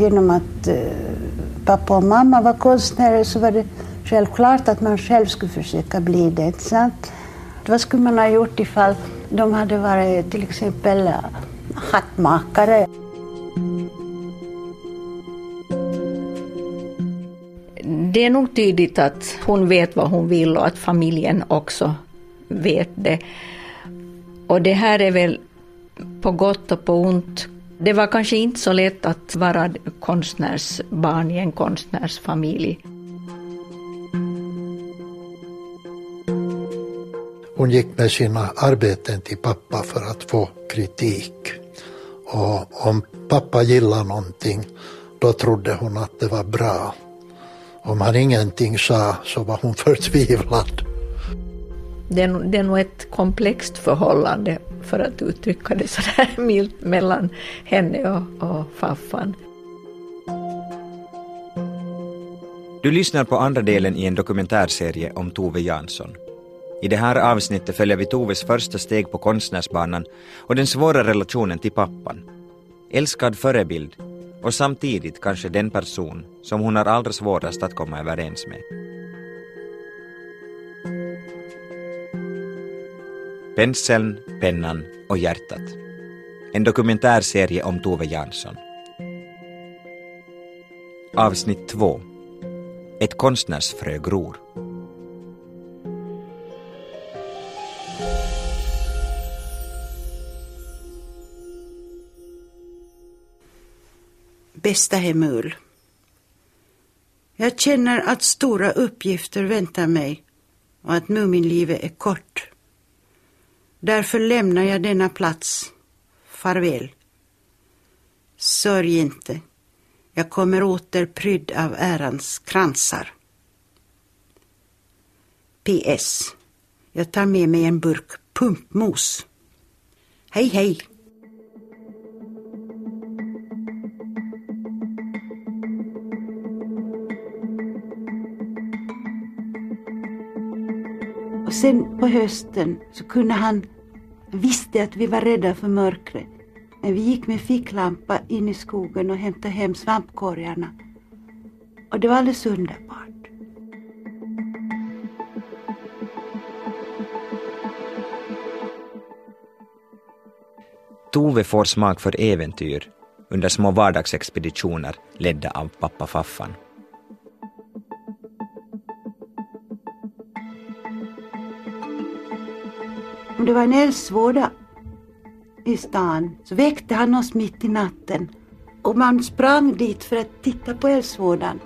Genom att eh, pappa och mamma var konstnärer så var det självklart att man själv skulle försöka bli det. Sant? Vad skulle man ha gjort ifall de hade varit till exempel eh, hattmakare? Det är nog tydligt att hon vet vad hon vill och att familjen också vet det. Och det här är väl på gott och på ont. Det var kanske inte så lätt att vara konstnärsbarn i en konstnärsfamilj. Hon gick med sina arbeten till pappa för att få kritik. Och om pappa gillade någonting, då trodde hon att det var bra. Om han ingenting sa så var hon förtvivlad. Det är, det är nog ett komplext förhållande, för att uttrycka det så där milt, mellan henne och, och faffan. Du lyssnar på andra delen i en dokumentärserie om Tove Jansson. I det här avsnittet följer vi Toves första steg på konstnärsbanan och den svåra relationen till pappan. Älskad förebild och samtidigt kanske den person som hon har allra svårast att komma överens med. Penseln, pennan och hjärtat. En dokumentärserie om Tove Jansson. Avsnitt 2. Ett konstnärsfrö gror. Bästa Hemul. Jag känner att stora uppgifter väntar mig och att Muminlivet är kort. Därför lämnar jag denna plats. Farväl. Sörj inte. Jag kommer åter prydd av ärans kransar. PS. Jag tar med mig en burk pumpmos. Hej, hej. Sen på hösten så kunde han, visste att vi var rädda för mörkret. Men vi gick med ficklampa in i skogen och hämtade hem svampkorgarna. Och det var alldeles underbart. Tove får smak för äventyr under små vardagsexpeditioner ledda av pappa Faffan. Om det var en eldsvåda i stan så väckte han oss mitt i natten och man sprang dit för att titta på eldsvådan.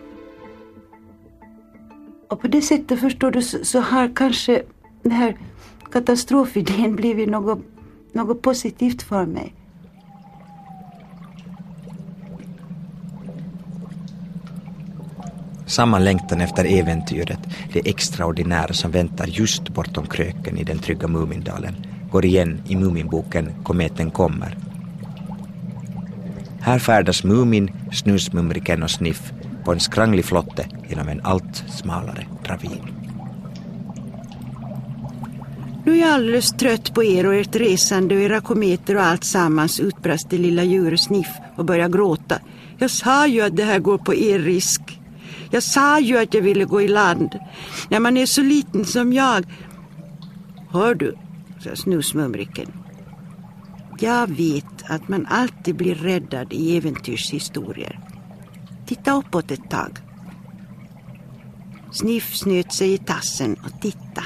Och på det sättet förstår du så, så har kanske den här katastrofidén blivit något, något positivt för mig. Samma längtan efter äventyret, det extraordinära som väntar just bortom kröken i den trygga Mumindalen, går igen i Muminboken Kometen kommer. Här färdas Mumin, Snusmumriken och Sniff på en skranglig flotte genom en allt smalare ravin. Nu är jag alldeles trött på er och ert resande och era kometer och allt sammans utbrast det lilla djuret Sniff och började gråta. Jag sa ju att det här går på er risk. Jag sa ju att jag ville gå i land. När man är så liten som jag. Hör du, sa Snusmumriken. Jag vet att man alltid blir räddad i äventyrshistorier. Titta uppåt ett tag. Sniff snöt sig i tassen och titta.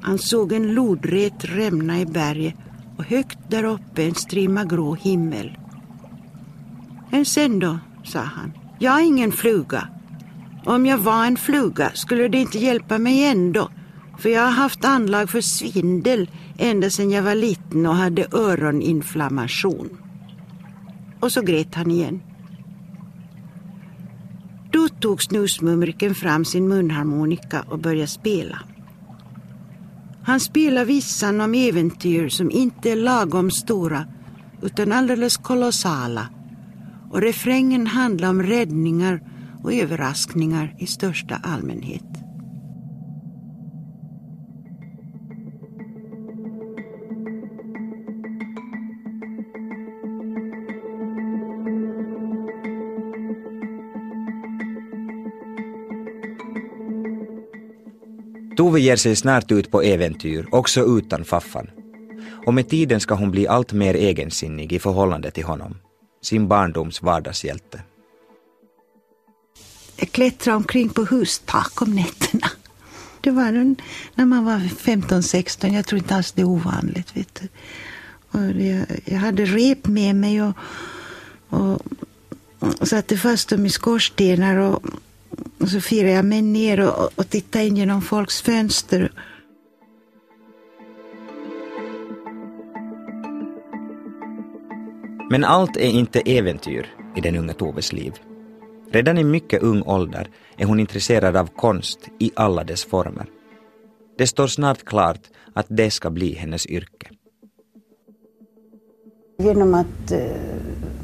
Han såg en lodrät rämna i berget och högt där uppe en strimma grå himmel. Men sen då, sa han. Jag är ingen fluga. Om jag var en fluga skulle det inte hjälpa mig ändå. För jag har haft anlag för svindel ända sedan jag var liten och hade öroninflammation. Och så grät han igen. Då tog snusmumriken fram sin munharmonika och började spela. Han spelar vissan om äventyr som inte är lagom stora utan alldeles kolossala och refrängen handlar om räddningar och överraskningar i största allmänhet. Tove ger sig snart ut på äventyr, också utan Faffan. Och med tiden ska hon bli allt mer egensinnig i förhållande till honom sin barndoms vardagshjälte. Jag klättrade omkring på hustak om nätterna. Det var en, när man var 15-16, jag tror inte alls det är ovanligt. Vet du. Och jag, jag hade rep med mig och, och, och satte fast dem i skorstenar och, och så firade jag mig ner och, och tittade in genom folks fönster. Men allt är inte äventyr i den unga Toves liv. Redan i mycket ung ålder är hon intresserad av konst i alla dess former. Det står snart klart att det ska bli hennes yrke. Genom att eh,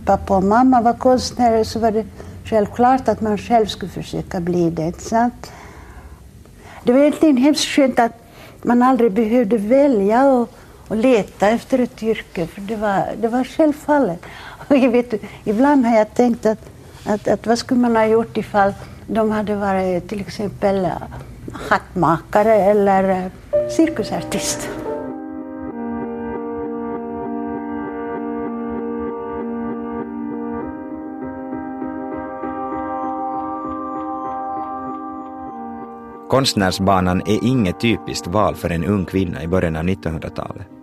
pappa och mamma var konstnärer så var det självklart att man själv skulle försöka bli det. Sant? Det var egentligen hemskt skönt att man aldrig behövde välja och, och leta efter ett yrke, för det var, det var självfallet. Och jag vet, ibland har jag tänkt att, att, att vad skulle man ha gjort ifall de hade varit till exempel hattmakare eller cirkusartist. Konstnärsbanan är inget typiskt val för en ung kvinna i början av 1900-talet.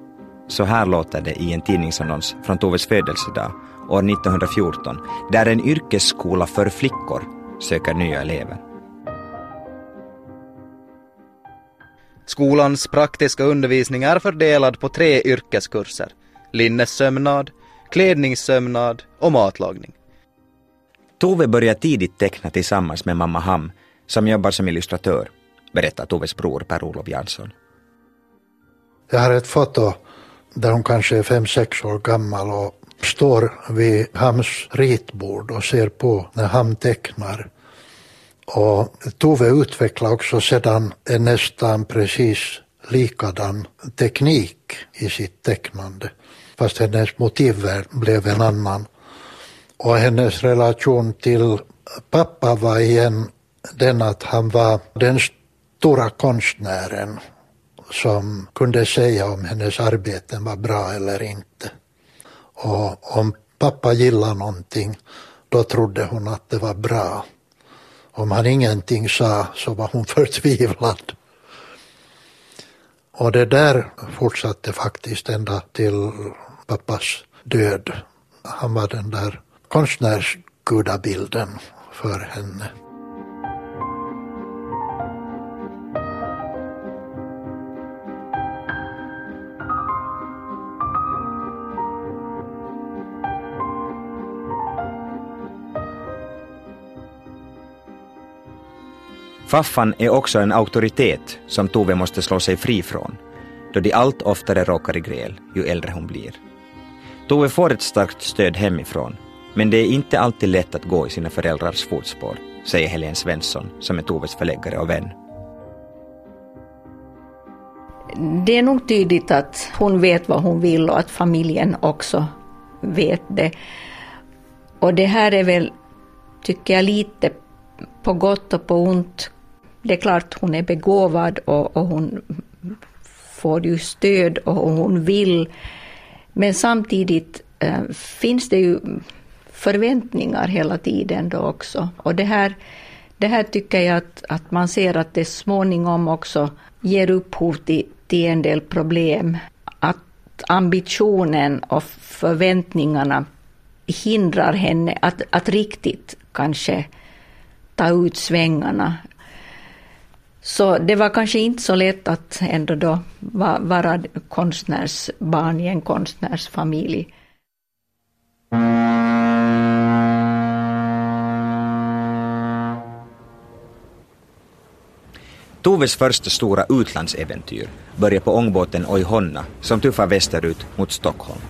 Så här låter det i en tidningsannons från Toves födelsedag år 1914 där en yrkesskola för flickor söker nya elever. Skolans praktiska undervisning är fördelad på tre yrkeskurser. Linnessömnad, klädningssömnad och matlagning. Tove börjar tidigt teckna tillsammans med mamma Ham som jobbar som illustratör, berättar Toves bror Per-Olof Jansson. Jag har ett foto där hon kanske är fem, sex år gammal och står vid Hams ritbord och ser på när Ham tecknar. Och Tove utvecklade också sedan en nästan precis likadan teknik i sitt tecknande. Fast hennes motivvärld blev en annan. Och hennes relation till pappa var igen den att han var den stora konstnären som kunde säga om hennes arbeten var bra eller inte. Och om pappa gillade någonting, då trodde hon att det var bra. Om han ingenting sa så var hon förtvivlad. Och det där fortsatte faktiskt ända till pappas död. Han var den där konstnärsgudabilden för henne. Faffan är också en auktoritet som Tove måste slå sig fri från, då de allt oftare råkar i gräl ju äldre hon blir. Tove får ett starkt stöd hemifrån, men det är inte alltid lätt att gå i sina föräldrars fotspår, säger Helene Svensson som är Toves förläggare och vän. Det är nog tydligt att hon vet vad hon vill och att familjen också vet det. Och det här är väl, tycker jag, lite på gott och på ont det är klart hon är begåvad och, och hon får ju stöd och hon vill. Men samtidigt eh, finns det ju förväntningar hela tiden då också. Och det här, det här tycker jag att, att man ser att det småningom också ger upphov till, till en del problem. Att ambitionen och förväntningarna hindrar henne att, att riktigt kanske ta ut svängarna så det var kanske inte så lätt att ändå då vara konstnärsbarn i en konstnärsfamilj. Toves första stora utlandsäventyr börjar på ångbåten Oihonna som tuffar västerut mot Stockholm.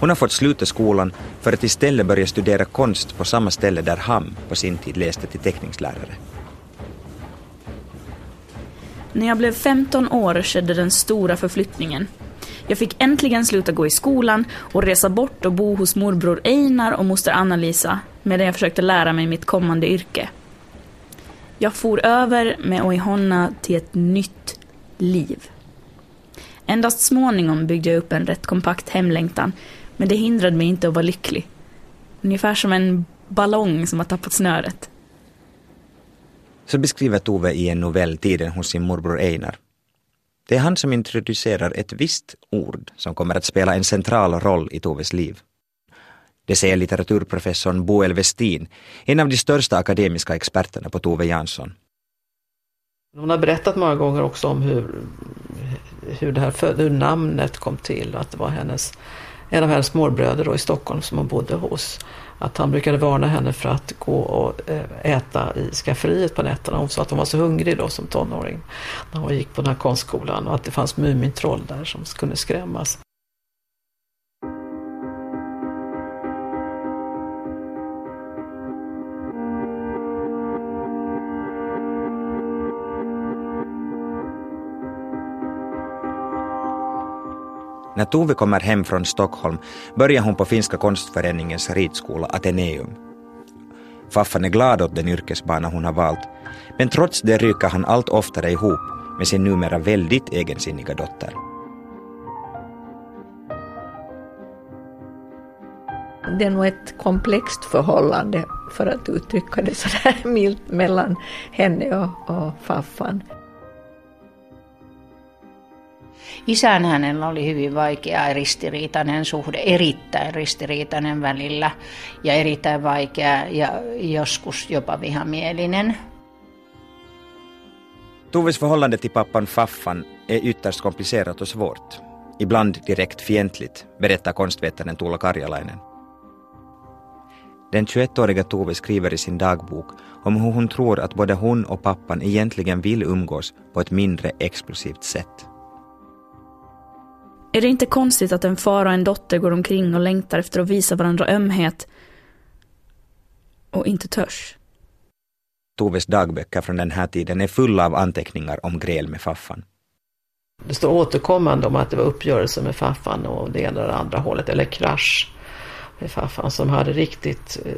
Hon har fått sluta skolan för att istället börja studera konst på samma ställe där Ham på sin tid läste till teckningslärare. När jag blev 15 år skedde den stora förflyttningen. Jag fick äntligen sluta gå i skolan och resa bort och bo hos morbror Einar och moster Anna-Lisa medan jag försökte lära mig mitt kommande yrke. Jag for över med Oihonna till ett nytt liv. Endast småningom byggde jag upp en rätt kompakt hemlängtan, men det hindrade mig inte att vara lycklig. Ungefär som en ballong som har tappat snöret. Så beskriver Tove i en novell tiden hos sin morbror Einar. Det är han som introducerar ett visst ord som kommer att spela en central roll i Toves liv. Det säger litteraturprofessorn Boel Westin, en av de största akademiska experterna på Tove Jansson. Hon har berättat många gånger också om hur, hur, det här, hur namnet kom till, att det var hennes, en av hennes morbröder i Stockholm som hon bodde hos. Att han brukade varna henne för att gå och eh, äta i skafferiet på nätterna. Hon sa att hon var så hungrig då som tonåring när hon gick på den här konstskolan och att det fanns Mumintroll där som kunde skrämmas. När Tove kommer hem från Stockholm börjar hon på Finska konstföreningens ridskola Ateneum. Faffan är glad åt den yrkesbana hon har valt, men trots det ryker han allt oftare ihop med sin numera väldigt egensinniga dotter. Det är nog ett komplext förhållande, för att uttrycka det sådär milt, mellan henne och, och Faffan. Isän hänellä oli hyvin vaikea ja ristiriitainen suhde, erittäin ristiriitainen välillä ja erittäin vaikea ja joskus jopa vihamielinen. Toves förhållande till pappan Faffan är ytterst komplicerat och svårt. Ibland direkt fientligt, berättar konstvetaren Tuula Karjalainen. Den 21-åriga Tove skriver i sin dagbok om hur hon tror att både hon och pappan egentligen vill umgås på ett mindre explosivt sätt. Är det inte konstigt att en far och en dotter går omkring och längtar efter att visa varandra ömhet och inte törs? Toves dagböcker från den här tiden är fulla av anteckningar om gräl med Faffan. Det står återkommande om att det var uppgörelser med Faffan och det ena och det andra hållet, eller krasch med Faffan som hade riktigt eh,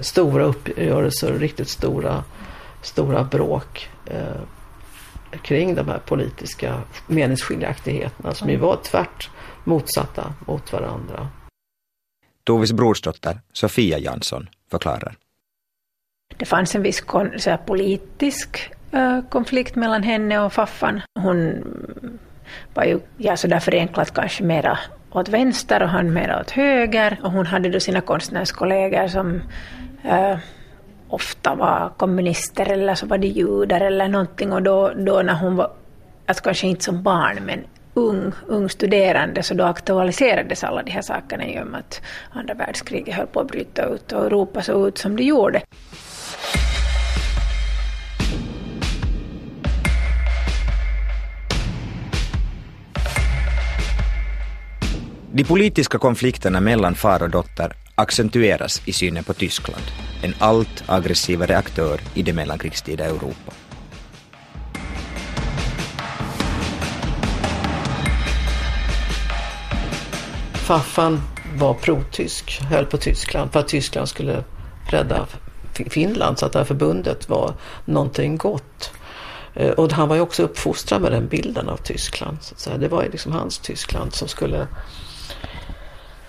stora uppgörelser och riktigt stora, stora bråk. Eh, kring de här politiska meningsskiljaktigheterna som ju var tvärt motsatta mot varandra. Toves brorsdotter Sofia Jansson förklarar. Det fanns en viss så här, politisk äh, konflikt mellan henne och Faffan. Hon var ju, ja sådär förenklat kanske mera åt vänster och han mera åt höger. Och hon hade då sina konstnärskollegor som äh, ofta var kommunister eller så var det judar eller någonting och då, då när hon var, alltså kanske inte som barn men ung, ung studerande så då aktualiserades alla de här sakerna i och med att andra världskriget höll på att bryta ut och Europa såg ut som det gjorde. De politiska konflikterna mellan far och dotter accentueras i synen på Tyskland, en allt aggressivare aktör i det mellankrigstida Europa. Faffan var protysk, höll på Tyskland för att Tyskland skulle rädda Finland så att det här förbundet var någonting gott. Eh, och han var ju också uppfostrad med den bilden av Tyskland. Så att säga. Det var ju liksom hans Tyskland som skulle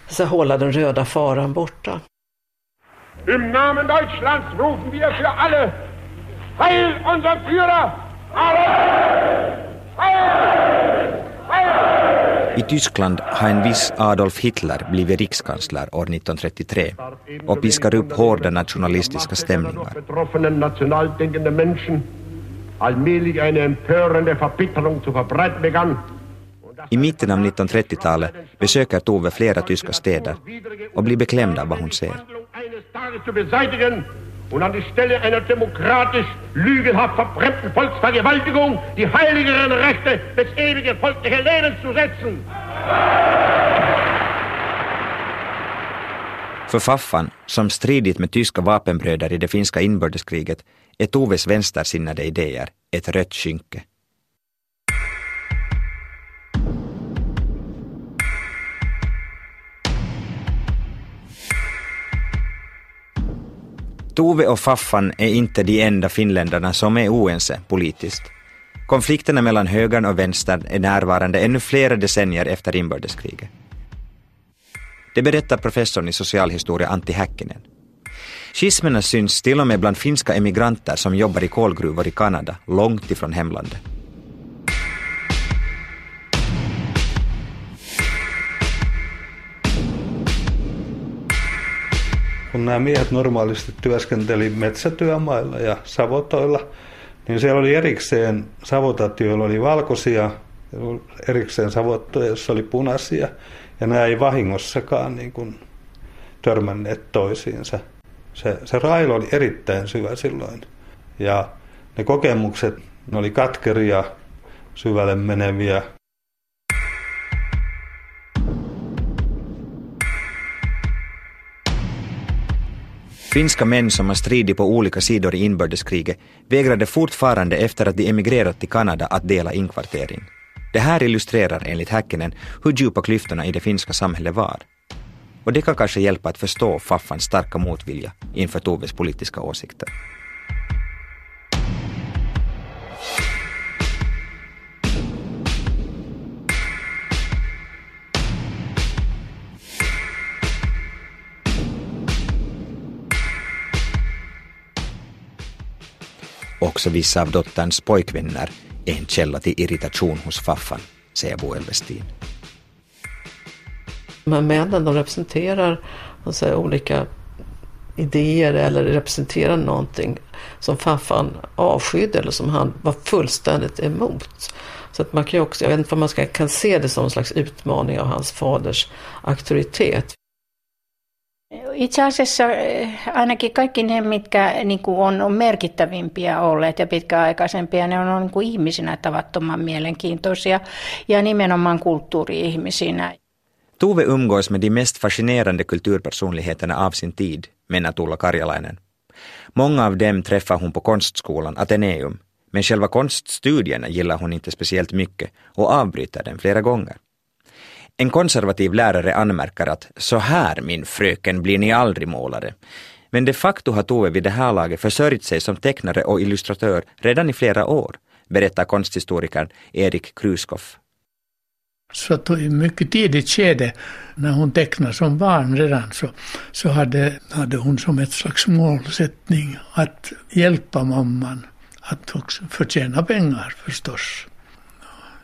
så hålla den röda faran borta. Im Namen Deutschlands rufen wir für alle Heil unser Führer! I Tyskland har en viss Adolf Hitler blivit rikskansler år 1933 och piskar upp hårda nationalistiska stämningar. allmählich eine empörende Verbitterung zu verbreiten begann i mitten av 1930-talet besöker Tove flera tyska städer och blir beklämd av vad hon ser. und an die Stelle einer demokratisch lügenhaft verbrennten Volksvergewaltigung die heiligeren Rechte des ewigen folglichen Lebens zu setzen. För Faffan, som stridit med tyska vapenbröder i det finska inbördeskriget, är Toves vänstersinnade idéer ett rött skynke. Tove och Faffan är inte de enda finländarna som är oense politiskt. Konflikterna mellan högern och vänstern är närvarande ännu flera decennier efter inbördeskriget. Det berättar professorn i socialhistoria Antti Häkkinen. Schismerna syns till och med bland finska emigranter som jobbar i kolgruvor i Kanada, långt ifrån hemlandet. Nämä miehet normaalisti työskenteli metsätyömailla ja savotoilla, niin siellä oli erikseen savotat, joilla oli valkoisia, erikseen savottoja, joissa oli punaisia, ja nämä ei vahingossakaan niin kuin törmänneet toisiinsa. Se, se railo oli erittäin syvä silloin, ja ne kokemukset, ne oli katkeria, syvälle meneviä, Finska män som har stridit på olika sidor i inbördeskriget vägrade fortfarande efter att de emigrerat till Kanada att dela inkvartering. Det här illustrerar enligt Häkkinen hur djupa klyftorna i det finska samhället var. Och det kan kanske hjälpa att förstå Faffans starka motvilja inför Toves politiska åsikter. Också vissa av dotterns pojkvänner är en källa till irritation hos Faffan, säger Bo Elvestin. De här männen de representerar säga, olika idéer eller representerar någonting som Faffan avskydde eller som han var fullständigt emot. Så att man kan också, jag vet inte vad man ska, kan se det som en slags utmaning av hans faders auktoritet. Itse asiassa eh, ainakin kaikki ne, mitkä niin kuin on, on merkittävimpiä olleet ja pitkäaikaisempia, ne on, on niin kuin ihmisinä tavattoman mielenkiintoisia ja nimenomaan kulttuuri-ihmisinä. Tove umgås med de mest fascinerande kulturpersonligheterna av sin tid, menar Tulla Karjalainen. Många av dem träffar hon på konstskolan Ateneum, men själva konststudierna gillar hon inte speciellt mycket och avbryter dem flera gånger. En konservativ lärare anmärker att så här min fröken blir ni aldrig målare. Men de facto har Tove vid det här laget försörjt sig som tecknare och illustratör redan i flera år, berättar konsthistorikern Erik Kruskoff. Så att i mycket tidigt skede, när hon tecknade som barn redan, så, så hade, hade hon som ett slags målsättning att hjälpa mamman att också förtjäna pengar förstås.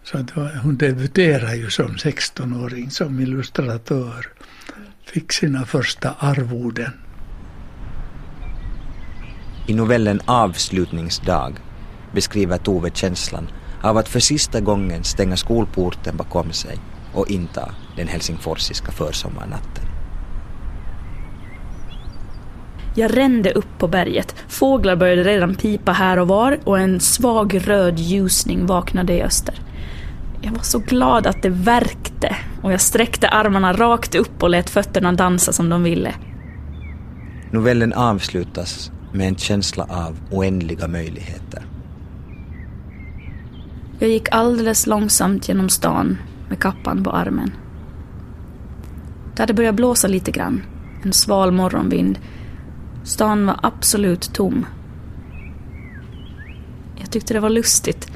Så att hon debuterade ju som 16-åring som illustratör. Fick sina första arvoden. I novellen Avslutningsdag beskriver Tove känslan av att för sista gången stänga skolporten bakom sig och inta den helsingforsiska försommarnatten. Jag rände upp på berget. Fåglar började redan pipa här och var och en svag röd ljusning vaknade i öster. Jag var så glad att det verkte och jag sträckte armarna rakt upp och lät fötterna dansa som de ville. Novellen avslutas med en känsla av oändliga möjligheter. Jag gick alldeles långsamt genom stan med kappan på armen. Det hade börjat blåsa lite grann, en sval morgonvind. Stan var absolut tom. Jag tyckte det var lustigt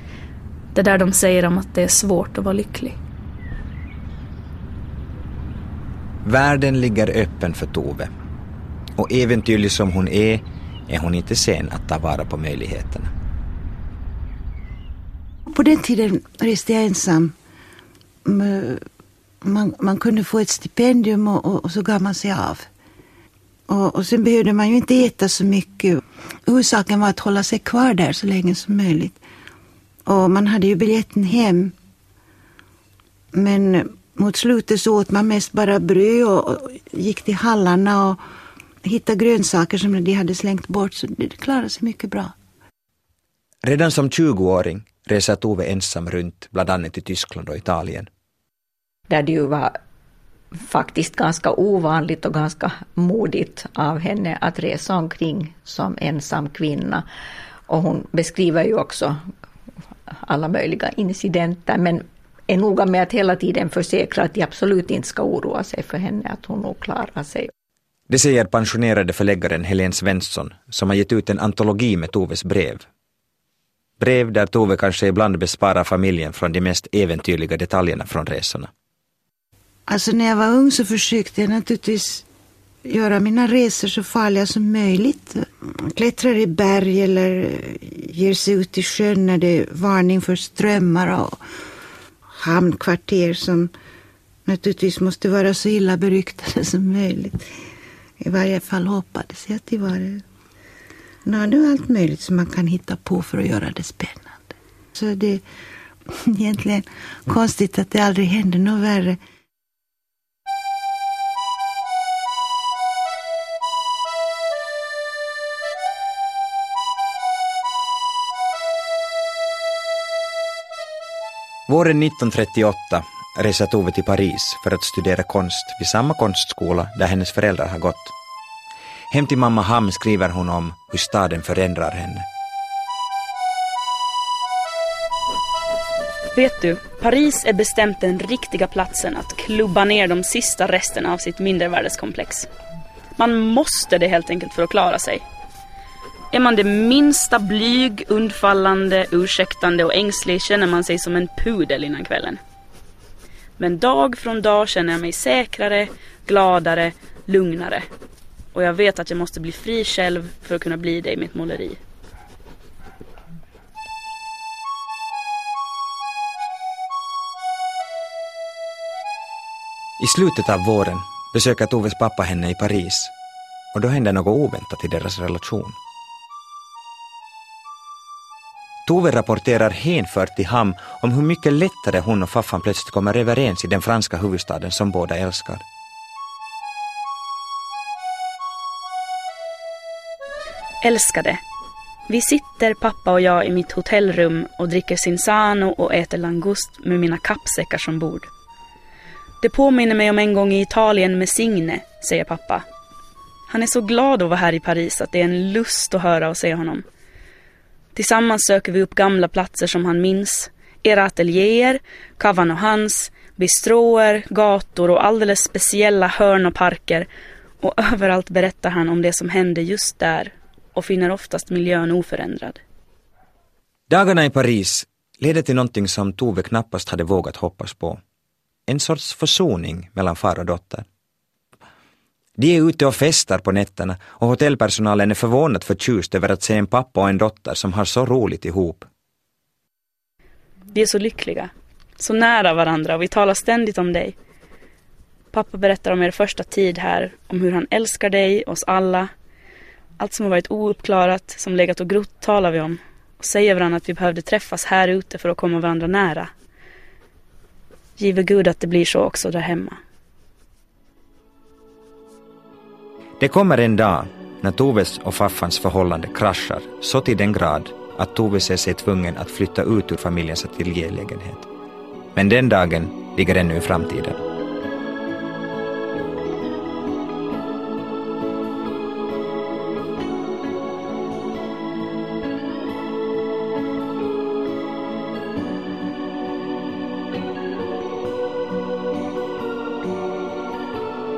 det där de säger om att det är svårt att vara lycklig. Världen ligger öppen för Tove. Och äventyrlig som hon är, är hon inte sen att ta vara på möjligheterna. På den tiden reste jag ensam. Man, man kunde få ett stipendium och, och, och så gav man sig av. Och, och sen behövde man ju inte äta så mycket. Huvudsaken var att hålla sig kvar där så länge som möjligt. Och man hade ju biljetten hem. Men mot slutet så åt man mest bara bröd och gick till hallarna och hittade grönsaker som de hade slängt bort. Så det klarade sig mycket bra. Redan som 20-åring reser Tove ensam runt, bland annat i Tyskland och Italien. Där det ju var faktiskt ganska ovanligt och ganska modigt av henne att resa omkring som ensam kvinna. Och hon beskriver ju också alla möjliga incidenter, men är noga med att hela tiden försäkra att de absolut inte ska oroa sig för henne, att hon nog klarar sig. Det säger pensionerade förläggaren Helene Svensson som har gett ut en antologi med Toves brev. Brev där Tove kanske ibland besparar familjen från de mest äventyrliga detaljerna från resorna. Alltså när jag var ung så försökte jag naturligtvis göra mina resor så farliga som möjligt. Klättrar i berg eller ger sig ut i sjön när det är varning för strömmar och hamnkvarter som naturligtvis måste vara så illa beryktade som möjligt. I varje fall hoppades jag att det var det. Ja, det är allt möjligt som man kan hitta på för att göra det spännande. Så det är egentligen konstigt att det aldrig händer något värre. Våren 1938 reser Tove till Paris för att studera konst vid samma konstskola där hennes föräldrar har gått. Hem till mamma Ham skriver hon om hur staden förändrar henne. Vet du, Paris är bestämt den riktiga platsen att klubba ner de sista resterna av sitt mindervärdeskomplex. Man måste det helt enkelt för att klara sig. Är man det minsta blyg, undfallande, ursäktande och ängslig känner man sig som en pudel innan kvällen. Men dag från dag känner jag mig säkrare, gladare, lugnare. Och jag vet att jag måste bli fri själv för att kunna bli det i mitt måleri. I slutet av våren besöker Toves pappa henne i Paris och då händer något oväntat i deras relation. Tove rapporterar hänfört till Ham om hur mycket lättare hon och faffan plötsligt kommer överens i den franska huvudstaden som båda älskar. Älskade. Vi sitter, pappa och jag, i mitt hotellrum och dricker Cinzano och äter langust med mina kappsäckar som bord. Det påminner mig om en gång i Italien med Signe, säger pappa. Han är så glad att vara här i Paris att det är en lust att höra och se honom. Tillsammans söker vi upp gamla platser som han minns. Era ateljéer, Kavan och hans, bistråer, gator och alldeles speciella hörn och parker. Och överallt berättar han om det som hände just där och finner oftast miljön oförändrad. Dagarna i Paris ledde till någonting som Tove knappast hade vågat hoppas på. En sorts försoning mellan far och dotter. De är ute och festar på nätterna och hotellpersonalen är förvånat förtjust över att se en pappa och en dotter som har så roligt ihop. Vi är så lyckliga, så nära varandra och vi talar ständigt om dig. Pappa berättar om er första tid här, om hur han älskar dig, oss alla. Allt som har varit ouppklarat, som legat och grott talar vi om och säger varandra att vi behövde träffas här ute för att komma varandra nära. Give Gud att det blir så också där hemma. Det kommer en dag när Toves och faffans förhållande kraschar så till den grad att Tove ser sig tvungen att flytta ut ur familjens ateljélägenhet. Men den dagen ligger ännu i framtiden.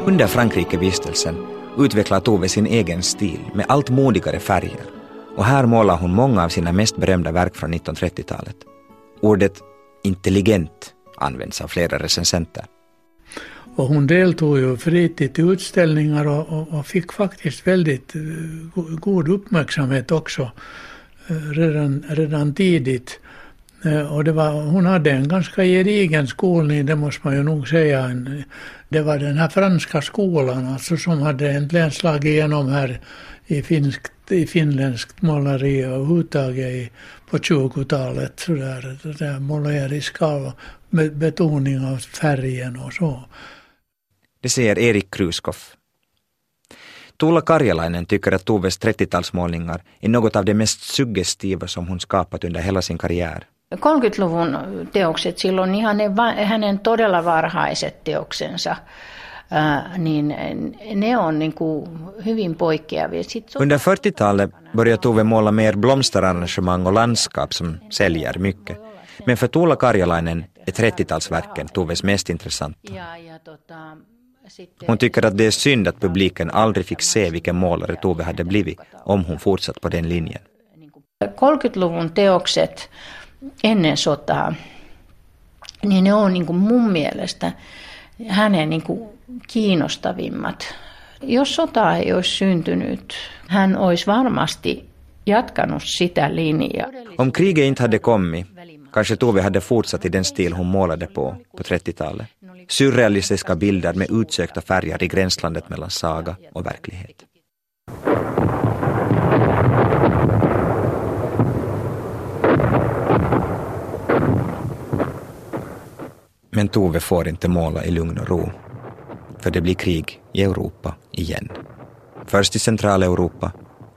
Under Frankrikevistelsen utvecklar Tove sin egen stil med allt modigare färger och här målar hon många av sina mest berömda verk från 1930-talet. Ordet intelligent används av flera recensenter. Och hon deltog ju flitigt i utställningar och, och, och, fick faktiskt väldigt eh, god uppmärksamhet också eh, redan, redan tidigt. Eh, och det var, hon hade en ganska gedigen skolning, det måste man ju nog säga. Det var den här franska skolan alltså som hade äntligen slagit igenom här i, finskt, i finländskt måleri överhuvudtaget på 20-talet. Sådär, det där måleriska och med betoning av färgen och så. Det säger Erik Kruskoff. Tuula Karjalainen tycker att Toves 30-talsmålningar är något av det mest suggestiva som hon skapat under hela sin karriär. 30-luvun teokset silloin ihan ne, hänen todella varhaiset teoksensa, niin ne on niin kuin hyvin poikkeavia. Under 40-talet började Tove måla mer blomsterarrangemang och landskap som säljer mycket. Men för Tuula Karjalainen är 30-talsverken Toves mest intressanta. Tota, Hon tycker att det är synd att publiken aldrig fick se vilken målare Tove hade blivit om hon fortsatt på den linjen. 30-luvun teokset ennen sotaa, niin ne on niin kuin mun mielestä hänen niin kuin kiinnostavimmat. Jos sota ei olisi syntynyt, hän olisi varmasti jatkanut sitä linjaa. Om kriget inte hade kommit kanske Tove hade fortsatt i den stil hon målade på på 30-talet. Surrealistiska bilder med utsökta färger i gränslandet mellan saga och verklighet. Men Tove får inte måla i lugn och ro. För det blir krig i Europa igen. Först i Centraleuropa,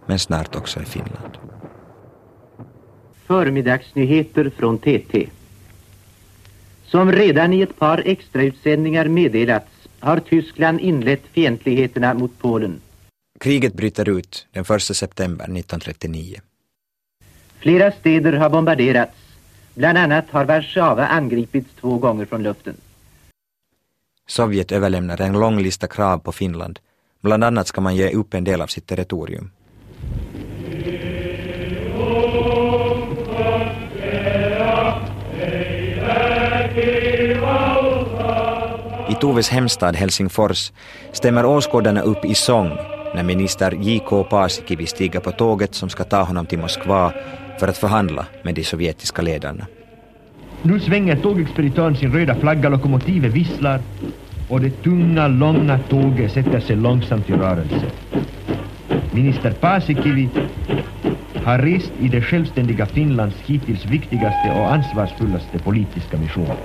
men snart också i Finland. Förmiddagsnyheter från TT. Som redan i ett par extrautsändningar meddelats har Tyskland inlett fientligheterna mot Polen. Kriget bryter ut den 1 september 1939. Flera städer har bombarderats. Bland annat har Warszawa angripits två gånger från luften. Sovjet överlämnar en lång lista krav på Finland. Bland annat ska man ge upp en del av sitt territorium. I Toves hemstad Helsingfors stämmer åskådarna upp i sång när minister J.K. Paasikivi stiger på tåget som ska ta honom till Moskva för att förhandla med de sovjetiska ledarna. Nu svänger tågexpeditören sin röda flagga, lokomotivet visslar och det tunga, långa tåget sätter sig långsamt i rörelse. Minister Paasikivi har rest i det självständiga Finlands hittills viktigaste och ansvarsfullaste politiska mission.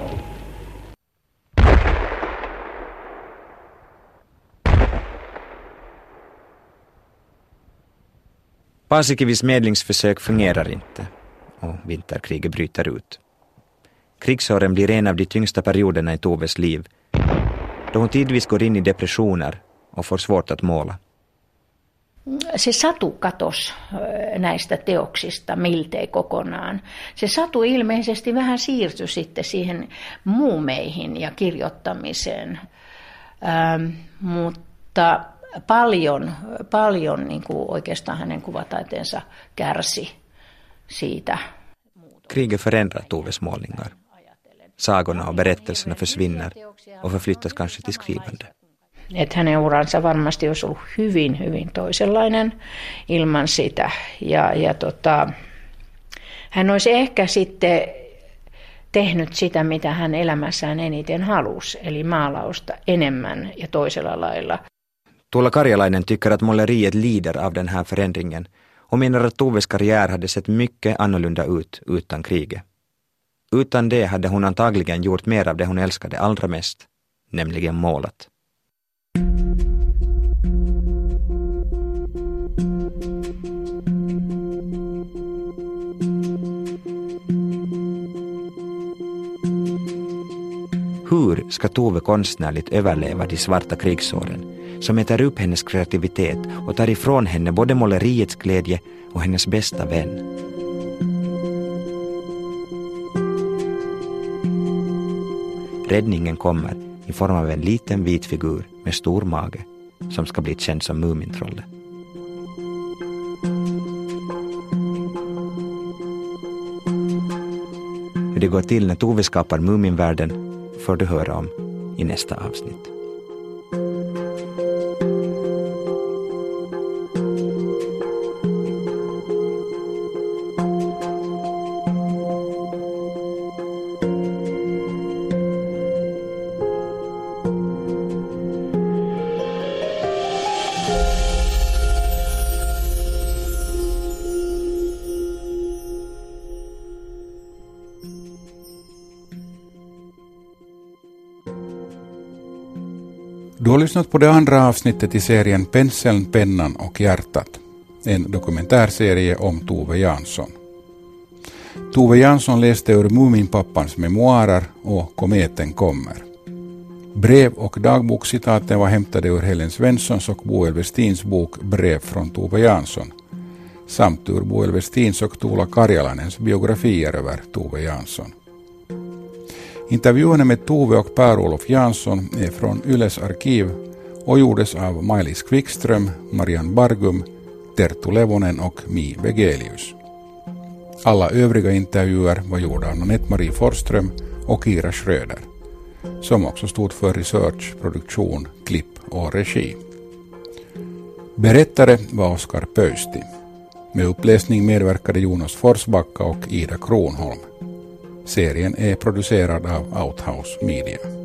Paasikivis medlingsförsök fungerar inte och vinterkriget bryter ut. Krigsåren blir en av de tyngsta perioderna i Toves liv då hon tidvis går in i depressioner och får svårt att måla. se satu katos eh, näistä teoksista miltei kokonaan. Se satu ilmeisesti vähän siirtyi sitten siihen muumeihin ja kirjoittamiseen, ähm, mutta paljon, paljon niin kuin oikeastaan hänen kuvataiteensa kärsi siitä. Kriget förändrar Toves målningar. Sagorna och berättelserna försvinner och förflyttas kanske till skrivande. Että hänen uransa varmasti olisi ollut hyvin, hyvin toisenlainen ilman sitä. Ja, ja tota, hän olisi ehkä sitten tehnyt sitä, mitä hän elämässään eniten halusi, eli maalausta enemmän ja toisella lailla. Tuula Karjalainen tycker att måleriet lider av den här förändringen och menar att Toves karriär hade sett mycket annorlunda ut utan kriget. Utan det hade hon antagligen gjort mer av det hon älskade allra mest, nämligen målat. Hur ska Tove konstnärligt överleva de svarta krigsåren som äter upp hennes kreativitet och tar ifrån henne både måleriets glädje och hennes bästa vän? Räddningen kommer i form av en liten vit figur med stor mage som ska bli känd som Mumintrollet. Hur det går till när Tove skapar Muminvärlden får du höra om i nästa avsnitt. Du har lyssnat på det andra avsnittet i serien Penseln, pennan och hjärtat. En dokumentärserie om Tove Jansson. Tove Jansson läste ur Muminpappans memoarer och Kometen kommer. Brev och dagbokscitaten var hämtade ur Helen Svenssons och Boel Westins bok Brev från Tove Jansson samt ur Boel Westins och Tuula Karjalanens biografier över Tove Jansson. Intervjuerna med Tove och Per-Olof Jansson är från Yles arkiv och gjordes av Maj-Lis Quickström, Marianne Bargum, Terttu Levonen och Mi Vegelius. Alla övriga intervjuer var gjorda av Nanette-Marie Forsström och Ira Schröder, som också stod för research, produktion, klipp och regi. Berättare var Oskar Pöysti. Med uppläsning medverkade Jonas Forsbacka och Ida Kronholm. Serien är producerad av Outhouse Media.